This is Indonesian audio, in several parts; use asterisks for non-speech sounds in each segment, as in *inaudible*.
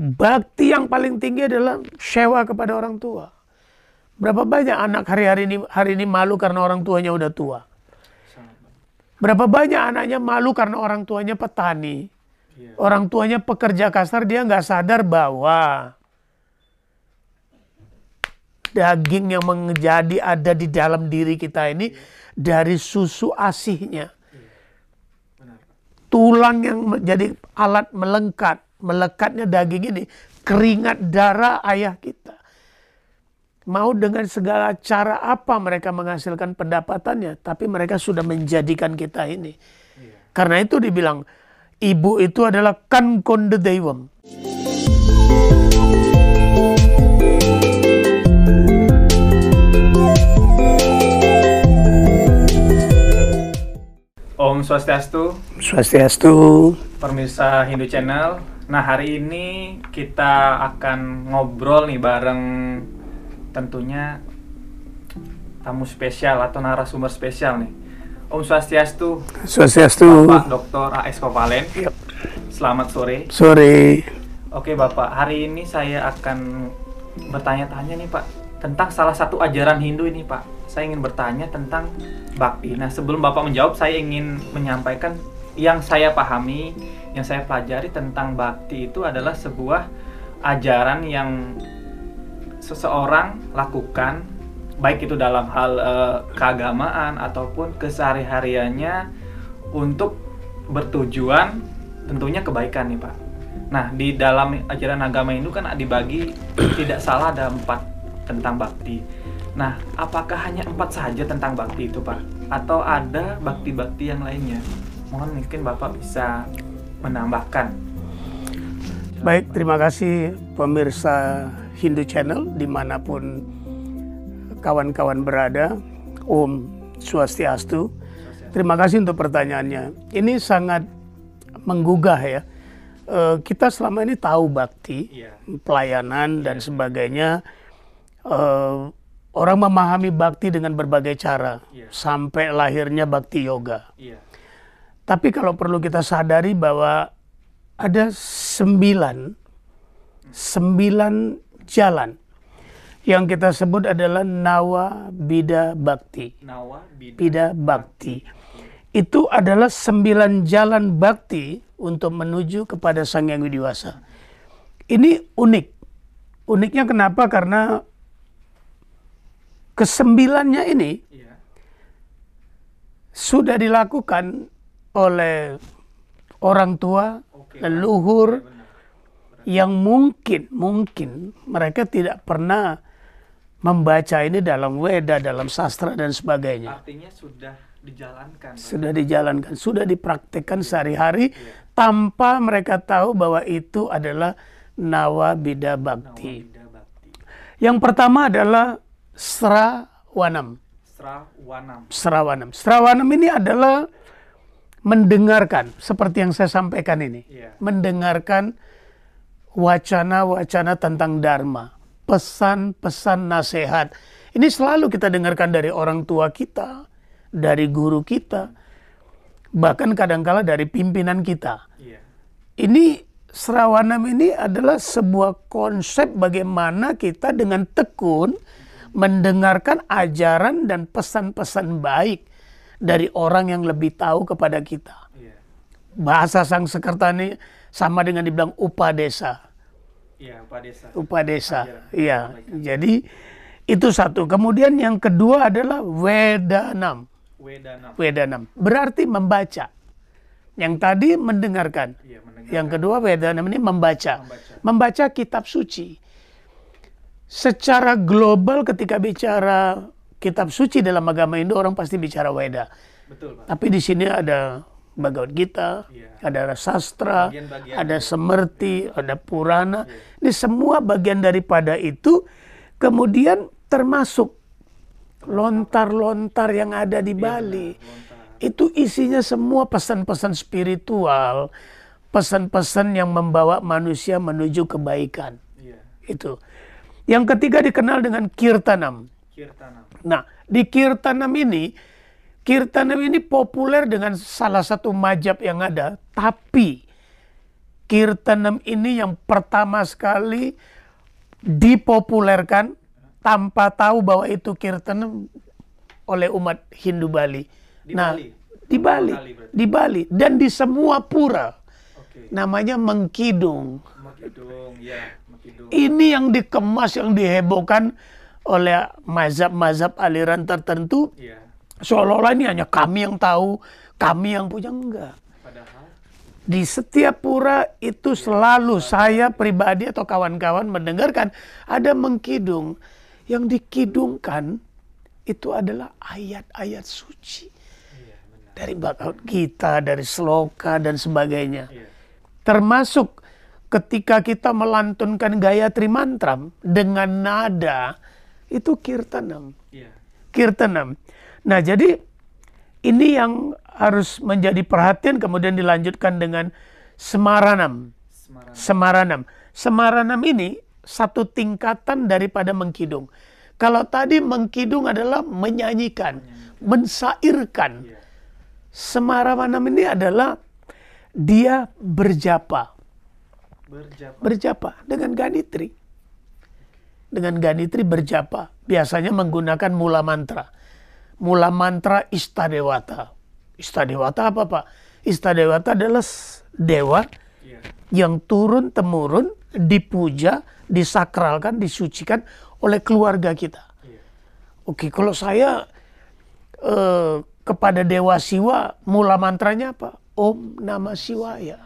bakti yang paling tinggi adalah sewa kepada orang tua. Berapa banyak anak hari-hari ini hari ini malu karena orang tuanya udah tua. Berapa banyak anaknya malu karena orang tuanya petani. Iya. Orang tuanya pekerja kasar dia nggak sadar bahwa daging yang menjadi ada di dalam diri kita ini dari susu asihnya. Tulang yang menjadi alat melengkat, melekatnya daging ini keringat darah ayah kita. Mau dengan segala cara apa mereka menghasilkan pendapatannya, tapi mereka sudah menjadikan kita ini. Karena itu dibilang ibu itu adalah kan konde dewam. Om Swastiastu. Swastiastu. Permisa Hindu Channel. Nah hari ini kita akan ngobrol nih bareng tentunya tamu spesial atau narasumber spesial nih. Om Swastiastu. Swastiastu. Bapak Dr. AS Kovalen. Yep. Selamat sore. Sore. Oke Bapak, hari ini saya akan bertanya-tanya nih Pak tentang salah satu ajaran Hindu ini Pak. Saya ingin bertanya tentang bakti. Nah sebelum Bapak menjawab, saya ingin menyampaikan yang saya pahami, yang saya pelajari tentang bakti itu adalah sebuah ajaran yang seseorang lakukan baik itu dalam hal uh, keagamaan ataupun kesehari-hariannya untuk bertujuan tentunya kebaikan nih Pak. Nah di dalam ajaran agama Hindu kan dibagi tidak salah ada empat tentang bakti. Nah apakah hanya empat saja tentang bakti itu Pak? Atau ada bakti-bakti yang lainnya? Mohon mungkin Bapak bisa menambahkan. Baik, terima kasih pemirsa Hindu Channel di mana pun kawan-kawan berada. Om Swastiastu. Terima kasih untuk pertanyaannya. Ini sangat menggugah ya. E, kita selama ini tahu bakti, yeah. pelayanan dan iya. sebagainya. E, orang memahami bakti dengan berbagai cara yeah. sampai lahirnya bakti yoga. Yeah. Tapi kalau perlu kita sadari bahwa ada sembilan, sembilan jalan yang kita sebut adalah nawa bida bakti. Nawa bida, bida bakti. Itu adalah sembilan jalan bakti untuk menuju kepada Sang Yang Widiwasa. Ini unik. Uniknya kenapa? Karena kesembilannya ini iya. sudah dilakukan oleh orang tua, leluhur, iya, yang mungkin mungkin mereka tidak pernah membaca ini dalam Weda, dalam sastra dan sebagainya. Artinya sudah dijalankan. Sudah dijalankan, sudah dipraktikkan sehari-hari ya. tanpa mereka tahu bahwa itu adalah nawa bida bakti. Yang pertama adalah srawanam. Srawanam. Srawanam. Srawanam ini adalah mendengarkan seperti yang saya sampaikan ini. Ya. Mendengarkan wacana-wacana tentang dharma, pesan-pesan nasihat. Ini selalu kita dengarkan dari orang tua kita, dari guru kita, bahkan kadangkala dari pimpinan kita. Yeah. Ini Serawanam ini adalah sebuah konsep bagaimana kita dengan tekun mendengarkan ajaran dan pesan-pesan baik dari orang yang lebih tahu kepada kita. Yeah. Bahasa Sang Sekertani sama dengan dibilang upadesa. Iya, upadesa. Upadesa. Iya. Jadi itu satu. Kemudian yang kedua adalah wedanam. Wedanam. Wedanam. Berarti membaca. Yang tadi mendengarkan. Ya, mendengarkan. Yang kedua wedanam ini membaca. membaca. Membaca kitab suci. Secara global ketika bicara kitab suci dalam agama Hindu orang pasti bicara Weda. Betul, Pak. Tapi di sini ada Bhagavad Gita, yeah. ada sastra, bagian -bagian ada semerti, ada purana. Yeah. Ini semua bagian daripada itu. Kemudian termasuk lontar-lontar yang ada di iya, Bali. itu isinya semua pesan-pesan spiritual, pesan-pesan yang membawa manusia menuju kebaikan. Yeah. Itu. Yang ketiga dikenal dengan kirtanam. Kirtanam. Nah, di kirtanam ini Kirtanam ini populer dengan salah satu majab yang ada, tapi Kirtanam ini yang pertama sekali dipopulerkan tanpa tahu bahwa itu kirtanam oleh umat Hindu Bali. Di nah, Bali? di Bali, Bali di Bali dan di semua pura. Oke. Namanya Mengkidung. Makidung, ya, Makidung. Ini yang dikemas, yang dihebohkan oleh mazhab-mazhab aliran tertentu. Iya. Seolah-olah ini hanya kami yang tahu, kami yang punya enggak. Padahal Di setiap pura itu selalu saya pribadi atau kawan-kawan mendengarkan ada mengkidung. Yang dikidungkan itu adalah ayat-ayat suci. iya. Dari Bhagavad Gita, dari Sloka dan sebagainya. Iya. Termasuk ketika kita melantunkan Gayatri Mantram dengan nada itu kirtanam. Iya. Kirtanam. Nah, jadi ini yang harus menjadi perhatian kemudian dilanjutkan dengan Semaranam. Semaranam. Semaranam ini satu tingkatan daripada mengkidung. Kalau tadi mengkidung adalah menyanyikan, mensairkan. Iya. Semaranam ini adalah dia berjapa. Berjapa. Berjapa dengan ganitri. Dengan ganitri berjapa. Biasanya menggunakan mula mantra. Mula mantra Istadewata. Istadewata apa Pak? Istadewata adalah dewa Iya. yang turun temurun dipuja, disakralkan, disucikan oleh keluarga kita. Iya. Oke, kalau saya eh, kepada Dewa Siwa, mula mantranya apa? Om Nama Siwaya.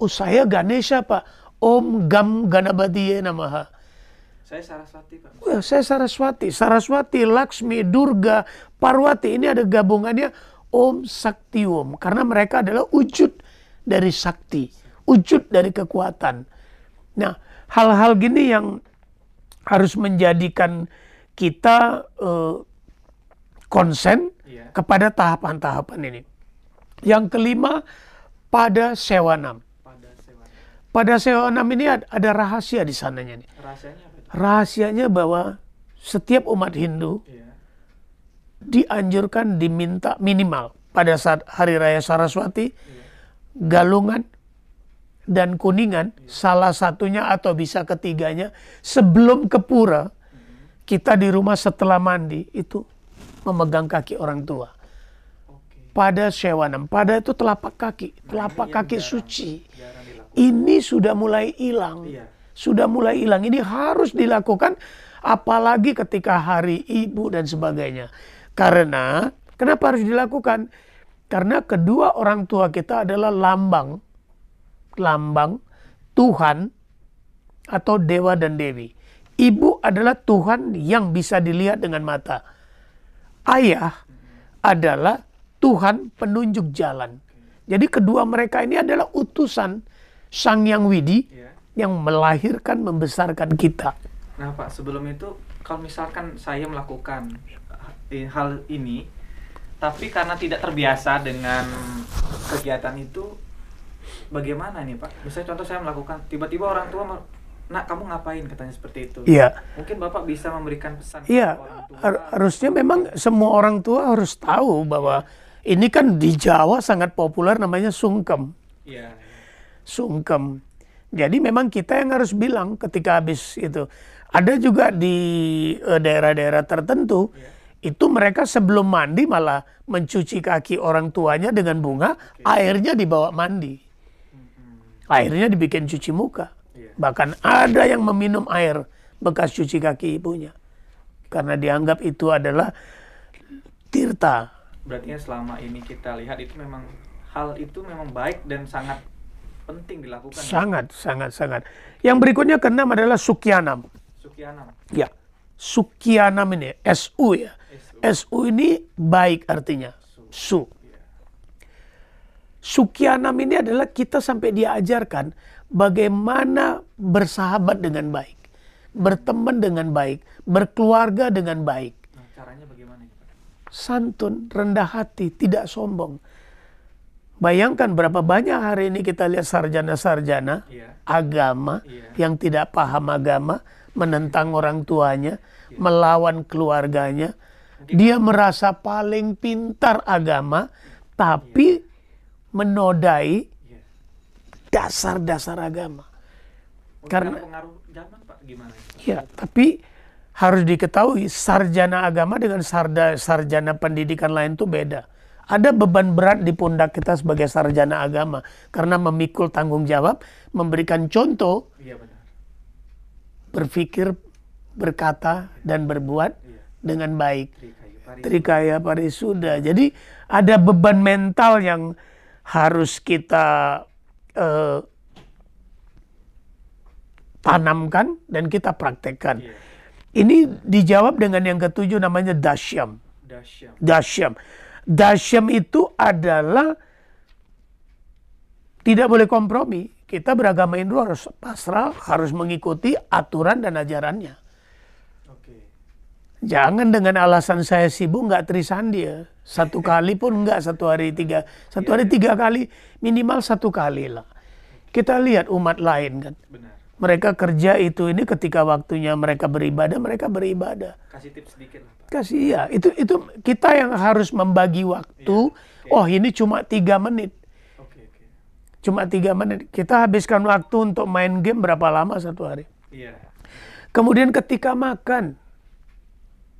Oh, saya Ganesha, Pak. Om Gam Ganabadiye Namaha. Saya Saraswati, Pak. Wah, saya Saraswati. Saraswati, Laksmi, Durga, Parwati. Ini ada gabungannya Om Sakti Om. Karena mereka adalah wujud dari sakti. Wujud dari kekuatan. Nah, hal-hal gini yang harus menjadikan kita eh, konsen Iya. kepada tahapan-tahapan ini. Yang kelima, pada sewanam. Pada sewa. Pada sewanam ini ad- ada rahasia di sananya nih. Rahasianya apa? Rahasianya bahwa setiap umat Hindu Iya. dianjurkan diminta minimal pada saat Hari Raya Saraswati, Galungan, dan Kuningan, salah satunya atau bisa ketiganya, sebelum ke pura, kita di rumah setelah mandi itu memegang kaki orang tua. Pada Sewanam, pada itu telapak kaki, telapak kaki suci. Ini sudah mulai hilang. Sudah mulai hilang. Ini harus dilakukan apalagi ketika hari ibu dan sebagainya. Karena kenapa harus dilakukan? Karena kedua orang tua kita adalah lambang lambang Tuhan atau dewa dan dewi. Ibu adalah Tuhan yang bisa dilihat dengan mata. Ayah adalah Tuhan penunjuk jalan. Jadi kedua mereka ini adalah utusan Sang Yang Widi Iya. Yang melahirkan membesarkan kita. Nah, Pak, sebelum itu kalau misalkan saya melakukan hal ini tapi karena tidak terbiasa dengan kegiatan itu bagaimana nih, Pak? Misalnya contoh saya melakukan tiba-tiba orang tua Nak, kamu ngapain? Katanya seperti itu. Iya. Mungkin Bapak bisa memberikan pesan Iya, har- harusnya memang semua orang tua harus tahu bahwa ini kan di Jawa sangat populer namanya sungkem. Iya. Sungkem. Jadi memang kita yang harus bilang ketika habis itu. Ada juga di eh, daerah-daerah tertentu itu mereka sebelum mandi malah mencuci kaki orang tuanya dengan bunga, airnya dibawa mandi. Airnya dibikin cuci muka. Iya. Bahkan ada yang meminum air bekas cuci kaki ibunya. Karena dianggap itu adalah tirta. Berarti ya selama ini kita lihat itu memang hal itu memang baik dan sangat penting dilakukan. ya? Sangat, sangat, sangat. Yang berikutnya keenam adalah Sukyanam. Sukianam. Ya, Sukyanam ini, SU ya. SU. SU ini baik artinya. Su. Sukyanam ini adalah kita sampai diajarkan bagaimana bersahabat dengan baik. Berteman dengan baik. Berkeluarga dengan baik. Nah, caranya bagaimana? Santun, rendah hati, tidak sombong. Bayangkan berapa banyak hari ini kita lihat sarjana-sarjana Iya. agama Iya. yang tidak paham agama, menentang orang tuanya, melawan keluarganya. Dia merasa paling pintar agama, tapi menodai Iya. dasar-dasar agama. Oh, Karena- pengaruh zaman Pak gimana? Ya, tapi harus diketahui sarjana agama dengan sarda, sarjana pendidikan lain itu beda. Ada beban berat di pundak kita sebagai sarjana agama karena memikul tanggung jawab, memberikan contoh, Iya benar. berpikir, berkata dan berbuat Iya. dengan baik. Trikaya Parisuda. Jadi ada beban mental yang harus kita eh, tanamkan dan kita praktekkan. Iya. Ini dijawab dengan yang ketujuh namanya dasyam. Dasyam. Dasyam. Dasyam itu adalah tidak boleh kompromi. Kita beragama Hindu harus pasrah, harus mengikuti aturan dan ajarannya. Oke. Jangan dengan alasan saya sibuk nggak trisandi ya. Satu *laughs* kali pun nggak satu hari tiga. Satu hari tiga kali minimal satu kali lah. Kita lihat umat lain kan. Benar. Mereka kerja itu ini ketika waktunya mereka beribadah, mereka beribadah. Kasih tips sedikit Pak. Kasih ya, itu itu kita yang harus membagi waktu. Oh ini cuma tiga menit, Oke oke. cuma tiga menit. Kita habiskan waktu untuk main game berapa lama satu hari. Iya. Kemudian ketika makan,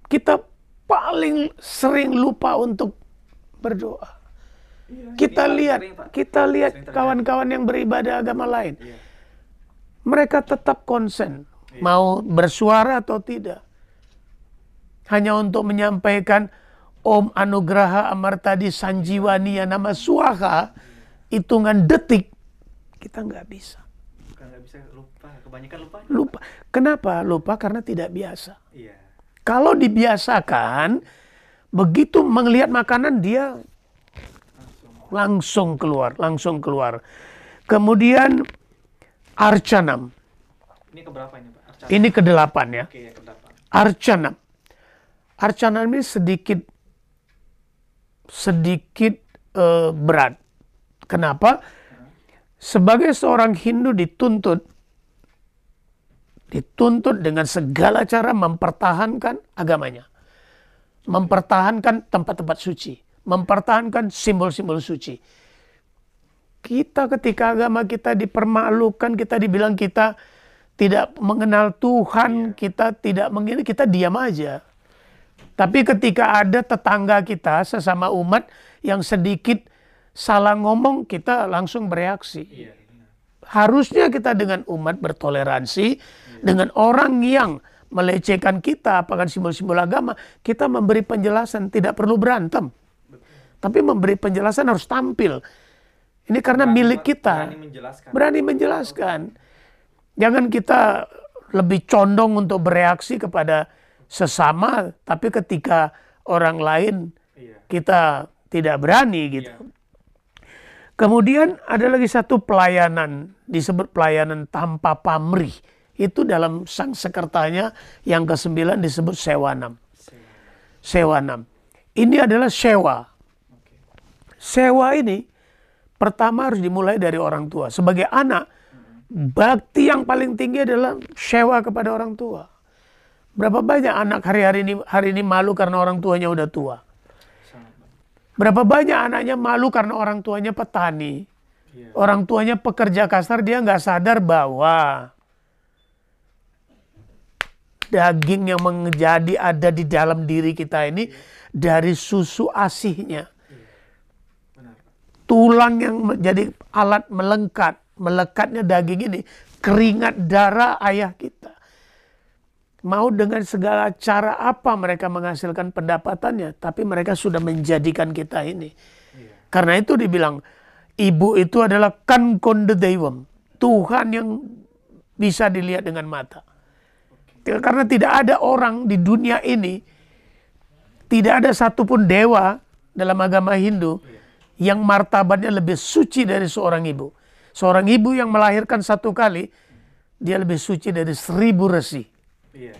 kita paling sering lupa untuk berdoa. Iya, Kita ini paling lihat, sering, kita lihat kawan-kawan yang beribadah agama lain. Iya. Mereka tetap konsen, mau bersuara atau tidak. Hanya untuk menyampaikan Om Anugraha Amartadi Sanjiwani yang nama Suaha, hitungan detik, kita nggak bisa. Bukan nggak bisa lupa. Kebanyakan lupa. Lupa. Kenapa? Lupa karena tidak biasa. Iya. Kalau dibiasakan, begitu melihat makanan dia langsung keluar, langsung keluar. Kemudian Arcanam, Ini keberapa ini Pak? Ini kedelapan ya. Oke ya keberapa? Arcanam. Arcanam ini sedikit sedikit eh, berat. Kenapa? Sebagai seorang Hindu dituntut dituntut dengan segala cara mempertahankan agamanya. Mempertahankan tempat-tempat suci, mempertahankan simbol-simbol suci. Kita ketika agama kita dipermalukan, kita dibilang kita tidak mengenal Tuhan, kita tidak mengenal, kita diam aja. Tapi ketika ada tetangga kita sesama umat yang sedikit salah ngomong, kita langsung bereaksi. Iya. Harusnya kita dengan umat bertoleransi, dengan orang yang melecehkan kita, apakah simbol-simbol agama, kita memberi penjelasan, tidak perlu berantem. Tapi memberi penjelasan harus tampil. Ini karena Berani- milik kita Berani menjelaskan. berani menjelaskan. Jangan kita lebih condong untuk bereaksi kepada sesama, tapi ketika orang lain Iya. kita tidak berani gitu. Iya. Kemudian ada lagi satu pelayanan disebut pelayanan tanpa pamrih. Itu dalam sang sekertanya yang kesembilan disebut sewanam. Sewanam. Ini adalah sewa. Sewa ini pertama harus dimulai dari orang tua. Sebagai anak, bakti yang paling tinggi adalah sewa kepada orang tua. Berapa banyak anak hari-hari ini hari ini malu karena orang tuanya udah tua. Berapa banyak anaknya malu karena orang tuanya petani. Iya. Orang tuanya pekerja kasar dia nggak sadar bahwa daging yang menjadi ada di dalam diri kita ini dari susu asihnya. Tulang yang menjadi alat melengkat, melekatnya daging ini, keringat darah ayah kita. Mau dengan segala cara apa mereka menghasilkan pendapatannya, tapi mereka sudah menjadikan kita ini. Iya. Karena itu dibilang, ibu itu adalah kan konde dewam, Tuhan yang bisa dilihat dengan mata. Karena tidak ada orang di dunia ini, tidak ada satupun dewa dalam agama Hindu yang martabatnya lebih suci dari seorang ibu. Seorang ibu yang melahirkan satu kali, dia lebih suci dari seribu resi. Iya.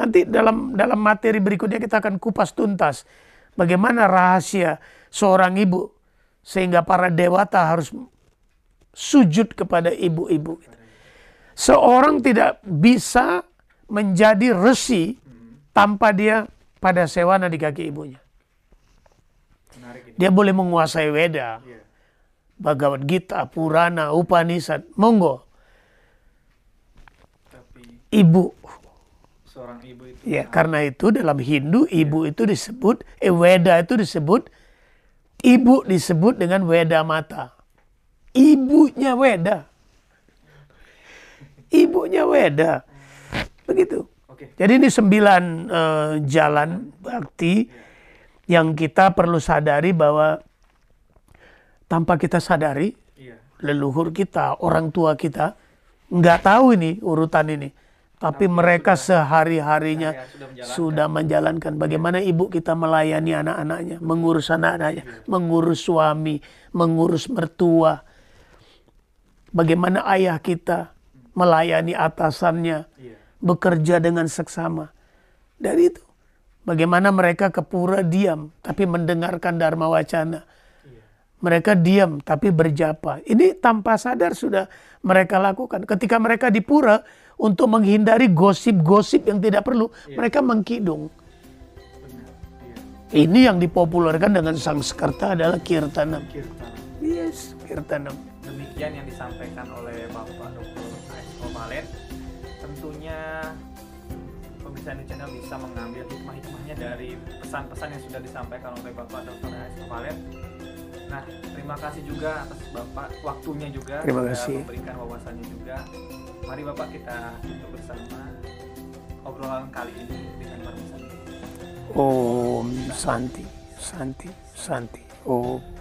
Nanti dalam dalam materi berikutnya kita akan kupas tuntas bagaimana rahasia seorang ibu sehingga para dewata harus sujud kepada ibu-ibu. Seorang tidak bisa menjadi resi tanpa dia pada sewana di kaki ibunya. Dia boleh menguasai Weda, Iya. Bhagavad Gita, Purana, Upanishad, monggo. Tapi Ibu. seorang ibu itu Ya, karena itu dalam Hindu ibu itu disebut eh Weda itu disebut ibu disebut dengan Weda mata. Ibunya Weda. Ibunya Weda. Begitu. Oke. Jadi ini sembilan eh, jalan bakti yang kita perlu sadari bahwa tanpa kita sadari Iya. leluhur kita, orang tua kita nggak tahu ini urutan ini. Tapi mereka sehari-harinya Ya, sudah menjalankan. sudah menjalankan bagaimana ibu kita melayani anak-anaknya, mengurus anak-anaknya, mengurus suami, mengurus mertua. Bagaimana ayah kita melayani atasannya, Iya. bekerja dengan seksama. Dari itu, bagaimana mereka ke pura diam, tapi mendengarkan dharma wacana. Mereka diam, tapi berjapa. Ini tanpa sadar sudah mereka lakukan. Ketika mereka di pura, untuk menghindari gosip-gosip yang tidak perlu, mereka mengkidung. Iya. Ini yang dipopulerkan dengan Sangskerta adalah Kirtanam. Kirtana. Yes, Kirtanam. Demikian yang disampaikan oleh Bapak Dr. A.S. Valen. Tentunya ini channel bisa mengambil hikmah-hikmahnya dari pesan-pesan yang sudah disampaikan oleh Bapak Dr. A.S. Valen. Nah, terima kasih juga atas Bapak waktunya juga Terima sudah kasih. memberikan wawasannya juga. Mari Bapak kita tutup bersama obrolan kali ini dengan. Om Santi, Santi, Santi. Om.